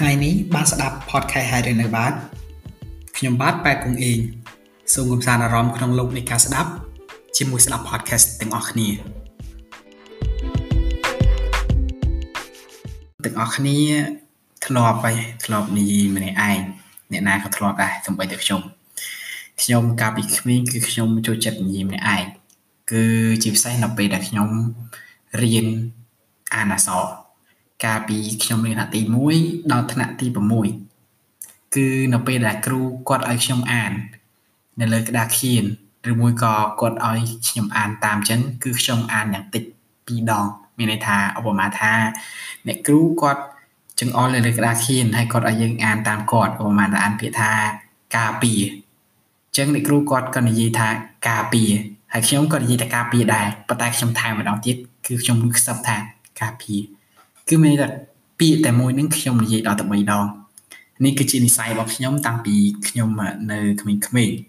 ថ្ងៃនេះបានស្ដាប់ podcast ហើយឬនៅបាទខ្ញុំបាទប៉ែគង់អេងសូមកំសាន្តអារម្មណ៍ក្នុងលោកនៃការស្ដាប់ជាមួយស្ដាប់ podcast ទាំងអស់គ្នាទាំងអស់គ្នាធ្លាប់ហើយធ្លាប់និយាយម្នាក់ឯងអ្នកណាក៏ធ្លាប់ដែរសូម្បីតែខ្ញុំខ្ញុំកាលពីក្មេងគឺខ្ញុំចូលចិត្តនិយាយម្នាក់ឯងគឺជាពិសេសនៅពេលដែលខ្ញុំរៀនអានអក្សរ កាលពីខ្ញុំរៀនថ្នាក់ទី1ដល់ថ្នាក់ទី6គឺនៅពេលដែលគ្រូគាត់ឲ្យខ្ញុំអាន នៅលើក្តារខៀនឬមួយក៏គាត់ឲ្យខ្ញុំអានតាមអញ្ចឹងគឺខ្ញុំអានយ៉ាងតិច2ដងមានន័យថាឧបមាថា អ្នកគ្រូគាត់ចង្អុលនៅលើក្តារខៀនហើយគាត់ឲ្យយើងអានតាមគាត់ឧបមាថាអានពាក្យថាការពារអញ្ចឹងអ្នកគ្រូគាត់ក៏និយាយថាការពារហើយខ្ញុំក៏និយាយថាការពារដែរប៉ុន្តែខ្ញុំថែមម្ដងទៀតគឺខ្ញុំខ្សឹបថាការពារ គឺមានតែពាក្យតែមួយនឹងខ្ញុំនិយាយដល់តែ3ដងនេះគឺជានិស័យរបស់ខ្ញុំតាំងពីខ្ញុំនៅក្មេងៗ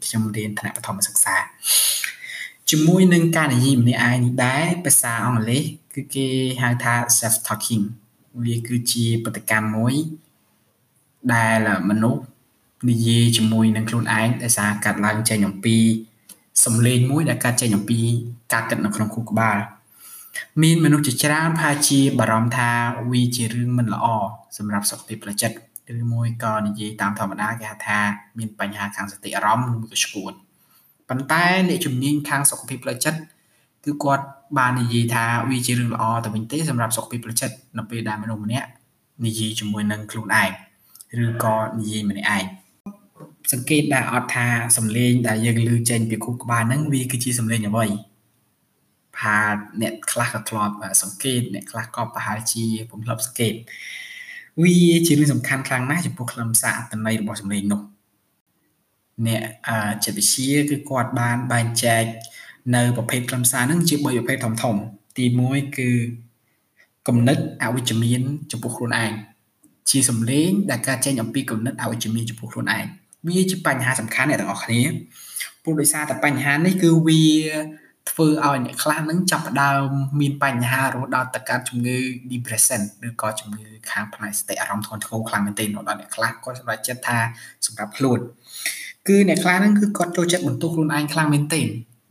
ខ្ញុំរៀនថ្នាក់បឋមសិក្សាជាមួយនឹងការនិយាយម្នាក់ឯងនេះដែរភាសាអង់គ្លេសគឺគេហៅថា self talking វាគឺជាបទកម្មមួយដែលមនុស្សនិយាយជាមួយនឹងខ្លួនឯងដោយសារកាត់ឡើងចេញអំពីសំឡេងមួយដែលកាត់ចេញអំពីការគិតនៅក្នុងខួរក្បាល មានមនុស្សជាច្រើនប្រហែលជាបារម្ភថាវាជារឿងមិនល្អសម្រាប់សុខភាពផ្លូវចិត្តឬមួយក៏និយាយតាមធម្មតាគេហៅថាមានបញ្ហាខាងសតិអារម្មណ៍ឬមួយក៏ឈួតប៉ុន្តែអ្នកជំនាញខាងសុខភាពផ្លូវចិត្តគឺគាត់បាននិយាយថាវាជារឿងល្អទៅវិញទេសម្រាប់សុខភាពផ្លូវចិត្តនៅពេលដែលមនុស្សម្នាក់និយាយជាមួយនឹងខ្លួនឯងឬក៏និយាយម្នាក់ឯងសង្កេតដែរអត់ថាសំឡេងដែលយើងឮចេញពីខួរក្បាលហ្នឹងវាគឺជាសំឡេងអ្វី ថាអ្នកខ្លះក៏ធ្លាប់សង្កេតអ្នកខ្លះក៏ប្រហែលជាពុំធ្លាប់សង្កេតវាជារឿងសំខាន់ខ្លាំងណាស់ចំពោះខ្លឹមសារអត្ថន័យរបស់សម្លេងនោះអ្នកចិត្តវិទ្យាគឺគាត់បានបែងចែកនៅប្រភេទខ្លឹមសារហ្នឹងជា3ប្រភេទធំធំ ទី1គឺគំនិតអវិជ្ជមានចំពោះខ្លួនឯងជាសម្លេងដែលកើតចេញអំពីគំនិតអវិជ្ជមានចំពោះខ្លួនឯងវាជាបញ្ហាសំខាន់អ្នកទាំងអស់គ្នាព្រោះដោយសារតែបញ្ហានេះគឺវា ធ្វើឲ្យអ្នកខ្លះនឹងចាប់ផ្ដើមមានបញ្ហារហូតដល់ទៅកើតជំងឺ depression ឬក៏ជំងឺខាងផ្នែកសតិអារម្មណ៍ធ្ងន់ធ្ងរខ្លាំងមែនទែនដល់អ្នកខ្លះគាត់សម្រេចចិត្តថាសម្រាប់ខ្លួនគឺអ្នកខ្លះហ្នឹងគឺគាត់ចូលចិត្តបន្ទោសខ្លួនឯងខ្លាំងមែនទែន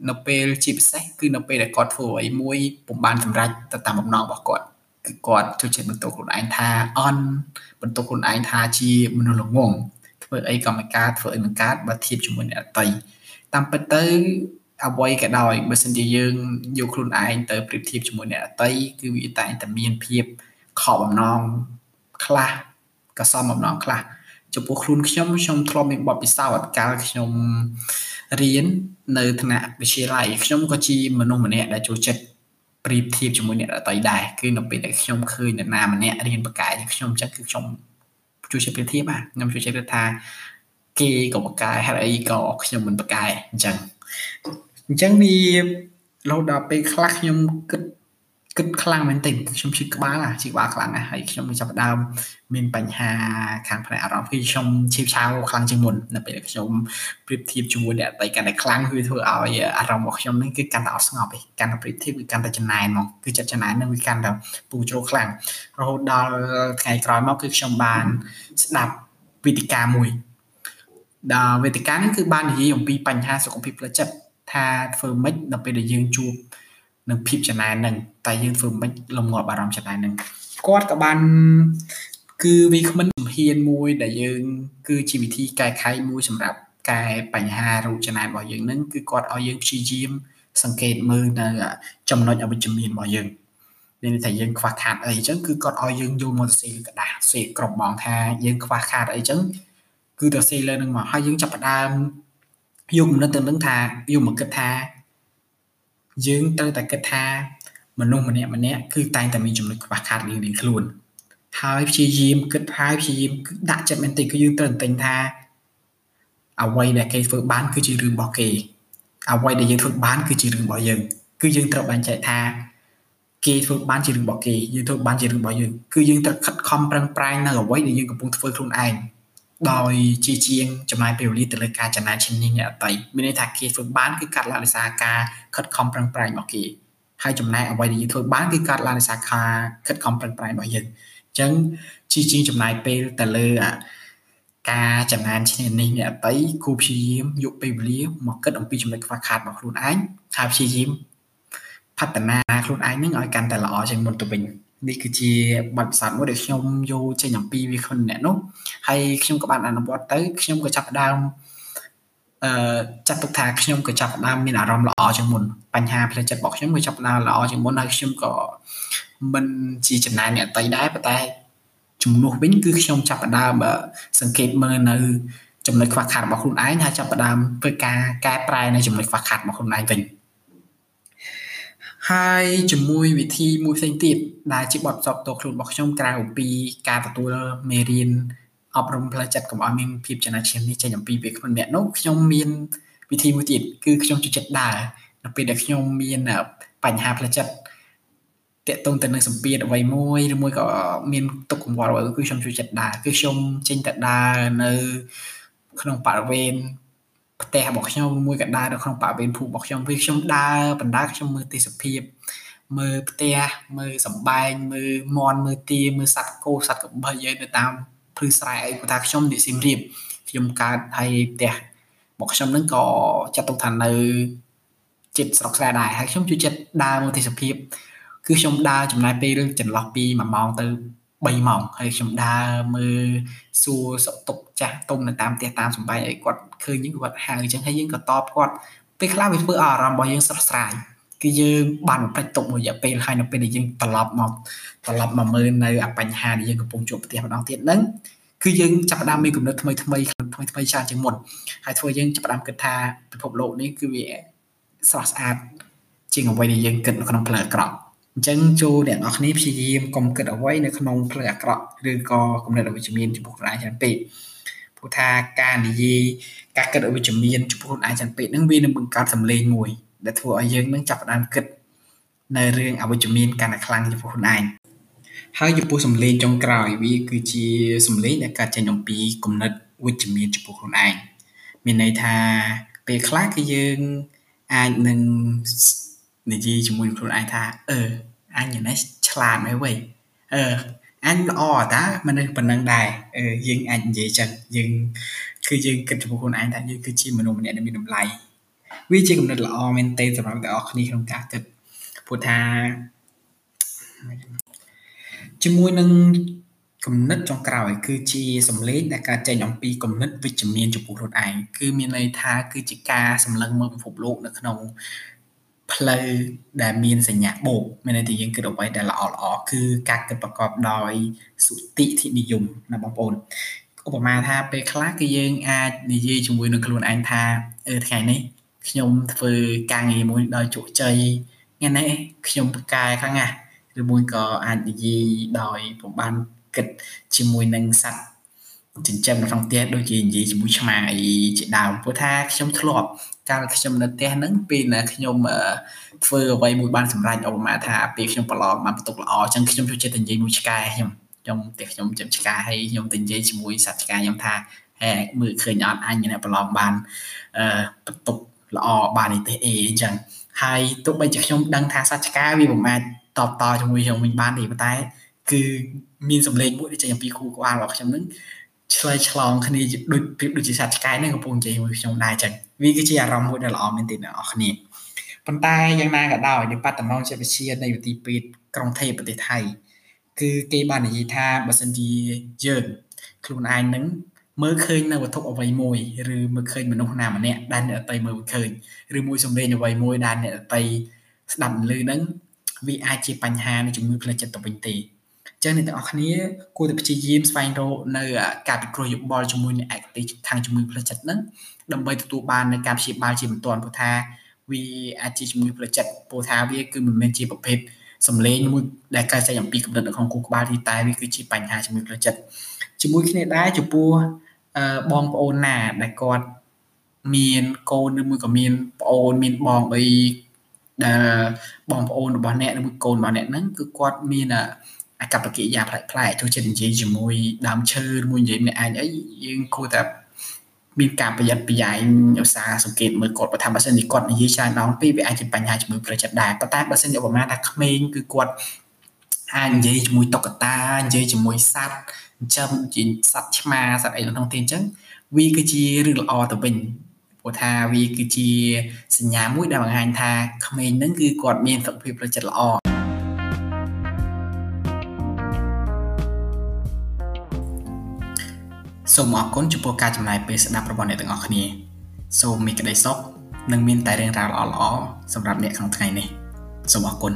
នៅពេលជាពិសេសគឺនៅពេលដែលគាត់ធ្វើអ្វីមួយពុំបានសម្រេចទៅតាមបំណងរបស់គាត់គឺគាត់ចូលចិត្តបន្ទោសខ្លួនឯងថាអន់បន្ទោសខ្លួនឯងថាជាមនុស្សល្ងងធ្វើអីក៏មិនកើតធ្វើអីមិនកើតបើធៀបជាមួយអ្នកដទៃតាមពិតទៅ អ្វីក៏ដោយបើសិនជាយើងយកខ្លួនឯងទៅប្រៀបធៀបជាមួយអ្នកដទៃគឺវាតែងតែមានភាពខកបំណងខ្លះក៏សមបំណងខ្លះចំពោះខ្លួនខ្ញុំខ្ញុំធ្លាប់មានបទពិសោធន៍កាលខ្ញុំរៀននៅថ្នាក់វិទ្យាល័យខ្ញុំក៏ជាមនុស្សម្នាក់ដែលចូលចិត្តប្រៀបធៀបជាមួយអ្នកដទៃដែរគឺនៅពេលដែលខ្ញុំឃើញអ្នកណាម្នាក់រៀនបកកាយខ្ញុំចឹងគឺខ្ញុំជួយចិត្តប្រៀបធៀបខ្ញុំជួយចិត្តថាគេក៏បកកាយហើយអីក៏ខ្ញុំមិនបកកាយអញ្ចឹង អញ្ចឹងវារហូតដល់ពេលខ្លះខ្ញុំគិតគិតខ្លាំងមែនទែនខ្ញុំឈឺក្បាលឈឺក្បាលខ្លាំងណាស់ហើយខ្ញុំចាប់ផ្ដើមមានបញ្ហាខាងផ្នែកអារម្មណ៍គឺខ្ញុំឈឺឆាវខ្លាំងជាងមុននៅពេលខ្ញុំប្រៀបធៀបជាមួយអ្នកដទៃកាន់តែខ្លាំងគឺធ្វើឲ្យអារម្មណ៍របស់ខ្ញុំនេះគឺកាន់តែអត់ស្ងប់ឯងកាន់តែប្រៀបធៀបគឺកាន់តែចំណែនហ្មងគឺចិត្តចំណែននឹងវាកាន់តែពូជ្រោខ្លាំងរហូតដល់ថ្ងៃក្រោយមកគឺខ្ញុំបានស្ដាប់វេទិកាមួយដល់វេទិកានេះគឺបាននិយាយអំពីបញ្ហាសុខភាពផ្លូវចិត្ត ថាធ្វើម៉េចដល់ពេលដែលយើងជួបនឹងភាពចំណាននឹងតែយើងធ្វើម៉េចលំងាប់អារម្មណ៍ចំណាននឹងគាត់ក៏បានគឺវាគ្មិនជំហានមួយដែលយើង គឺជាវិធីកែខៃមួយសម្រាប់កែបញ្ហារូបចំណានរបស់យើងនឹងគឺគាត់ឲ្យយើងព្យាយាមសង្កេតមើលនៅចំណុចអវិជ្ជមានរបស់យើងមានន័យថាយើងខ្វះខាតអីអញ្ចឹងគឺគាត់ឲ្យយើងយកមកសរសេរក្រដាសសេរក្រុមបងថាយើងខ្វះខាតអីអញ្ចឹងគឺទៅសេរលើនឹងមកហើយយើងចាប់ផ្ដើម យកគំនិតទៅនឹងថាយកមកគិតថាយើងត្រូវតែគិតថាមនុស្សម្នាក់ម្នាក់គឺតែងតែមានចំណុចខ្វះខាតរៀងៗខ្លួនហើយព្យាយាមគិតហើយព្យាយាមដាក់ចិត្តមែនទេគឺយើងត្រូវតែថាអ្វីដែលគេធ្វើបានគឺជារឿងរបស់គេអ្វីដែលយើងធ្វើបានគឺជារឿងរបស់យើងគឺយើងត្រូវបែងចែកថាគេធ្វើបានជារឿងរបស់គេយើងធ្វើបានជារឿងរបស់យើងគឺយើងត្រូវខិតខំប្រឹងប្រែងនៅអ្វីដែលយើងកំពុងធ្វើខ្លួនឯង ដោយជាជាងចំណាយពេលវេលាទៅលើការចំណាយឈានញញអតីមានន័យថាគេធ្វើបានគឺកាត់ឡើងដោយសារការខិតខំប្រឹងប្រែងរបស់គេហើយចំណែកអ្វីដែលយើងធ្វើបានគឺកាត់ឡើងដោយសារការខិតខំប្រឹងប្រែងរបស់យើងអញ្អញ្ចឹងជាជាងចំណាយពេលទៅលើការចំណានឈ្នានេះអ្នកអតីគូព្យាយាមយកពេលវេលាមកគិតអំពីចំណុចខ្វះខាតរបស់ខ្លួនឯងហើយព្យាយាមផฒនាខ្លួនឯងនឹងឲ្យកាន់តែល្អជាងមុនទៅវិញ នេះគឺជាបទពិសោធន៍មួយដែលខ្ញុំយកចេញអំពីវាខ្លួនអ្នកនោះហើយខ្ញុំក៏បានអនុវត្តទៅខ្ញុំក៏ចាប់ផ្ដើមអឺចាត់ទុកថាខ្ញុំក៏ចាប់ផ្ដើមមានអារម្មណ៍ល្អជាងមុនបញ្ហាផ្លូវចិត្តរបស់ខ្ញុំក៏ចាប់ផ្ដើមល្អជាងមុនហើយខ្ញុំក៏មិនជាចំណាយអ្នកតីដែរប៉ុន្តែជំនួសវិញគឺខ្ញុំចាប់ផ្ដើមសង្កេតមើលនៅចំណុចខ្វះខាតរបស់ខ្លួនឯងហើយចាប់ផ្ដើមធ្វើការកែប្រែនៅចំណុចខ្វះខាតរបស់ខ្លួនឯងវិញ ហើយជាមួយវិធីមួយផ្សេងទៀតដែលជាបទសពតខ្លួនរបស់ខ្ញុំក្រៅពីការទទួលមេរៀនអប់រំផ្លូវចិត្តកុំឲ្យមានភាពចំណាយឈាមនេះចេញអំពីវាខ្លួនអ្នកនោះខ្ញុំមានវិធីមួយទៀតគឺខ្ញុំជួយចិត្តដើរនៅពេលដែលខ្ញុំមានបញ្ហាផ្លូវចិត្តតកតងទៅនឹងសម្ពាធអ្វីមួយឬមួយក៏មានទុកកង្វល់អ្វីគឺខ្ញុំជួយចិត្តដើរគឺខ្ញុំចេញទៅដើរនៅក្នុងបរិវេណ ផ្ទះរបស់ខ្ញុំមួយក៏ដើរនៅក្នុងបរិវេណភូមិរបស់ខ្ញុំវាខ្ញុំដើរបណ្ដាខ្ញុំមើលទេសភាពមើលផ្ទះមើលសំបែងមើលមន់មើលទាមើលសត្វគោសត្វកបីយើងនៅតាមព្រឺស្រែអីគាត់ថាខ្ញុំនិយាយសៀមរាបខ្ញុំកើតហើយផ្ទះរបស់ខ្ញុំហ្នឹងក៏ចាត់ទុកថានៅចិត្តស្រុកស្រែដែរហើយខ្ញុំជួយចិត្តដើរមើលទេសភាពគឺខ្ញុំដើរចំណាយពេលចន្លោះពី1ម៉ោងទៅ 3ម៉ោងហើយខ្ញុំដើរមើលសួរសុខទុក្ខចាស់ទុំនៅតាមផ្ទះតាមសំបែងឲ្យគាត់ឃើញយើងគាត់ហៅអញ្ចឹងហើយយើងក៏តបគាត់ពេលខ្លះវាធ្វើឲ្យអារម្មណ៍របស់យើងស្រស់ស្រាយគឺយើងបានបំពេញទុកមួយរយៈពេលហើយនៅពេលដែលយើងត្រឡប់មកត្រឡប់មកមើលនៅអាបញ្ហាដែលយើងកំពុងជួបប្រទះម្ដងទៀតហ្នឹងគឺយើងចាប់ផ្ដើមមានគំនិតថ្មីថ្មីថ្មីថ្មីច្រើនជាងមុនហើយធ្វើយើងចាប់ផ្ដើមគិតថាពិភពលោកនេះគឺវាស្រស់ស្អាតជាងអ្វីដែលយើងគិតនៅក្នុងផ្លូវអាក្រក់ អញ្ចឹងចូលអ្នកនរគ្នាព្យាយាមកុំគិតអ្វីនៅក្នុងផ្លូវអាក្រក់ឬក៏គំនិតអវិជ្ជមានចំពោះខ្លួនឯងច្រើនពេកព្រោះថាការនិយាយការគិតអវិជ្ជមានចំពោះខ្លួនឯងច្រើនពេកហ្នឹងវានឹងបង្កើតសម្លេងមួយដែលធ្វើឲ្យយើងនឹងចាប់ផ្ដើមគិតនៅរឿងអវិជ្ជមានកាន់តែខ្លាំងចំពោះខ្លួនឯងហើយចំពោះសម្លេងចុងក្រោយវាគឺជាសម្លេងដែលកើតចេញអំពីគំនិតវិជ្ជមានចំពោះខ្លួនឯងមានន័យថាពេលខ្លះគឺយើងអាចនឹង និយាយជាមួយខ្លួនឯងថាអឺអញនេះឆ្លាតមែនវៃអឺអញល្អតាមនុស្សប៉ុណ្ណឹងដែរអឺយើងអាចនិយាយចឹងយើងគឺយើងគិតចំពោះខ្លួនឯងថាយើងគឺជាមនុស្សម្នាក់ដែលមានតម្លៃវាជាគំនិតល្អមែនទែនសម្រាប់អ្នកនរគ្នាក្នុងការគិតព្រោះថាជាមួយនឹងគំនិតចុងក្រោយ គឺជាសម្លេងដែលកើតចេញអំពីគំនិតវិជ្ជមានចំពោះខ្លួនឯងគឺមានន័យថាគឺជាការសម្លឹងមើលពិភពលោកនៅក្នុង ផ្លូវដែលមានសញ្ញាបូកមានន័យថាយើងគិតអ្វីដែលល្អល្អគឺការគិតប្រកបដោយសុតិធិនិយមណាបងប្អូនឧបមាថាពេលខ្លះគឺយើងអាចនិយាយជាមួយនឹងខ្លួនឯងថាអឺថ្ងៃនេះខ្ញុំធ្វើការងារមួយដោយជោគជ័យថ្ងៃនេះខ្ញុំប្រកែខ្លាំងណាស់ឬមួយក៏អាចនិយាយដោយពុំបានគិតជាមួយនឹងសត្វ ចិញ្ចឹមនៅក្នុងផ្ទះដូចជានិយាយជាមួយឆ្មាអីជាដើមព្រោះថាខ្ញុំធ្លាប់កាលខ្ញុំនៅផ្ទះហ្នឹងពេលណាខ្ញុំធ្វើអ្វីមួយបានសម្រេចឧបមាថាពេលខ្ញុំប្រឡងបានបន្ទុកល្អអញ្ចឹងខ្ញុំចូលចិត្តនិយាយមួយឆ្កែខ្ញុំខ្ញុំផ្ទះខ្ញុំចាំឆ្កែហើយខ្ញុំទៅនិយាយជាមួយសត្វឆ្កែខ្ញុំថាហេមើលឃើញអត់អញអ្នកប្រឡងបានអឺបន្ទុកល្អបាននេះទេអីអញ្ចឹងហើយទោះបីជាខ្ញុំដឹងថាសត្វឆ្កែវាមិនអាចតបតជាមួយខ្ញុំវិញបានទេប៉ុន្តែ គឺមានសម្លេងមួយដែលចេញអំពីគូក្បាលរបស់ខ្ញុំនឹង ឆ្លើយឆ្លងគ្នាដូចប្រៀបដូចជាសត្វឆ្កែហ្នឹងកំពុងនិយាយមួយខ្ញុំដែរចឹងវាគឺជាអារម្មណ៍មួយដែលល្អមែនទែនអ្នកនរគ្នាប៉ុន្តែយ៉ាងណាក៏ដោយនៅបត្តនងចិត្តវិទ្យានៃវិទ្យាពេទ្យក្រុងថេប្រទេសថៃគឺគេបាននិយាយថាបើសិនជាយើងខ្លួនឯងនឹងមើលឃើញនៅវត្ថុអ្វីមួយឬមើលឃើញមនុស្សណាម្នាក់ដែលអ្នកតីមើលឃើញឬមួយសម្លេងអ្វីមួយដែលអ្នកតីស្ដាប់ឮហ្នឹងវាអាចជាបញ្ហានៃជំងឺផ្លូវចិត្តទៅវិញទេ ចឹងអ្នកទាំងអស់គ្នាគួរតែព្យាយាមស្វែងរកនៅការពិគ្រោះយោបល់ជាមួយនឹងឯកទេសខាងជំងឺផ្លូវចិត្តហ្នឹងដើម្បីទទួលបាននៅការព្យាបាលជាបន្ទាន់ព្រោះថាវាអាចជាជំងឺផ្លូវចិត្តព្រោះថាវាគឺមិនមែនជាប្រភេទសម្លេងមួយដែលកើតចេញអំពីកម្រិតនៅក្នុងគូក្បាលទីតែវាគឺជាបញ្ហាជំងឺផ្លូវចិត្តជាមួយគ្នាដែរចំពោះបងប្អូនណាដែលគាត់មានកូនឬមួយក៏មានប្អូនមានបងអីដែលបងប្អូនរបស់អ្នកឬមួយកូនរបស់អ្នកហ្នឹងគឺគាត់មាន អាកប្បកិរិយាប្លែកប្លែកចូលចិត្តនិយាយជាមួយដើមឈើមួយនិយាយម្នាក់ឯងអីយើងគួរតែមានការប្រយ័ត្នប្រយែងឧស្សាហ៍សង្កេតមើលគាត់បើថាបើសិនជាគាត់និយាយច្រើនដងពេកវាអាចជាបញ្ហាជំងឺផ្លូវចិត្តដែរប៉ុន្តែបើសិនជាឧបមាថាក្មេងគឺគាត់អាចនិយាយជាមួយតុក្កតានិយាយជាមួយសត្វចិញ្ចឹមជាសត្វឆ្មាសត្វអីក្នុងទីអញ្ចឹងវាគឺជារឿងល្អទៅវិញព្រោះថាវាគឺជាសញ្ញាមួយដែលបង្ហាញថាក្មេងហ្នឹងគឺគាត់មានសុខភាពផ្លូវចិត្តល្អ សូមអរគុណចំពោះការចំណាយពេលស្ដាប់របស់អ្នកទាំងអស់គ្នាសូមមានក្តីសុខនិងមានតែរឿងរ៉ាវល្អៗសម្រាប់អ្នកក្នុងថ្ងៃនេះសូមអរគុណ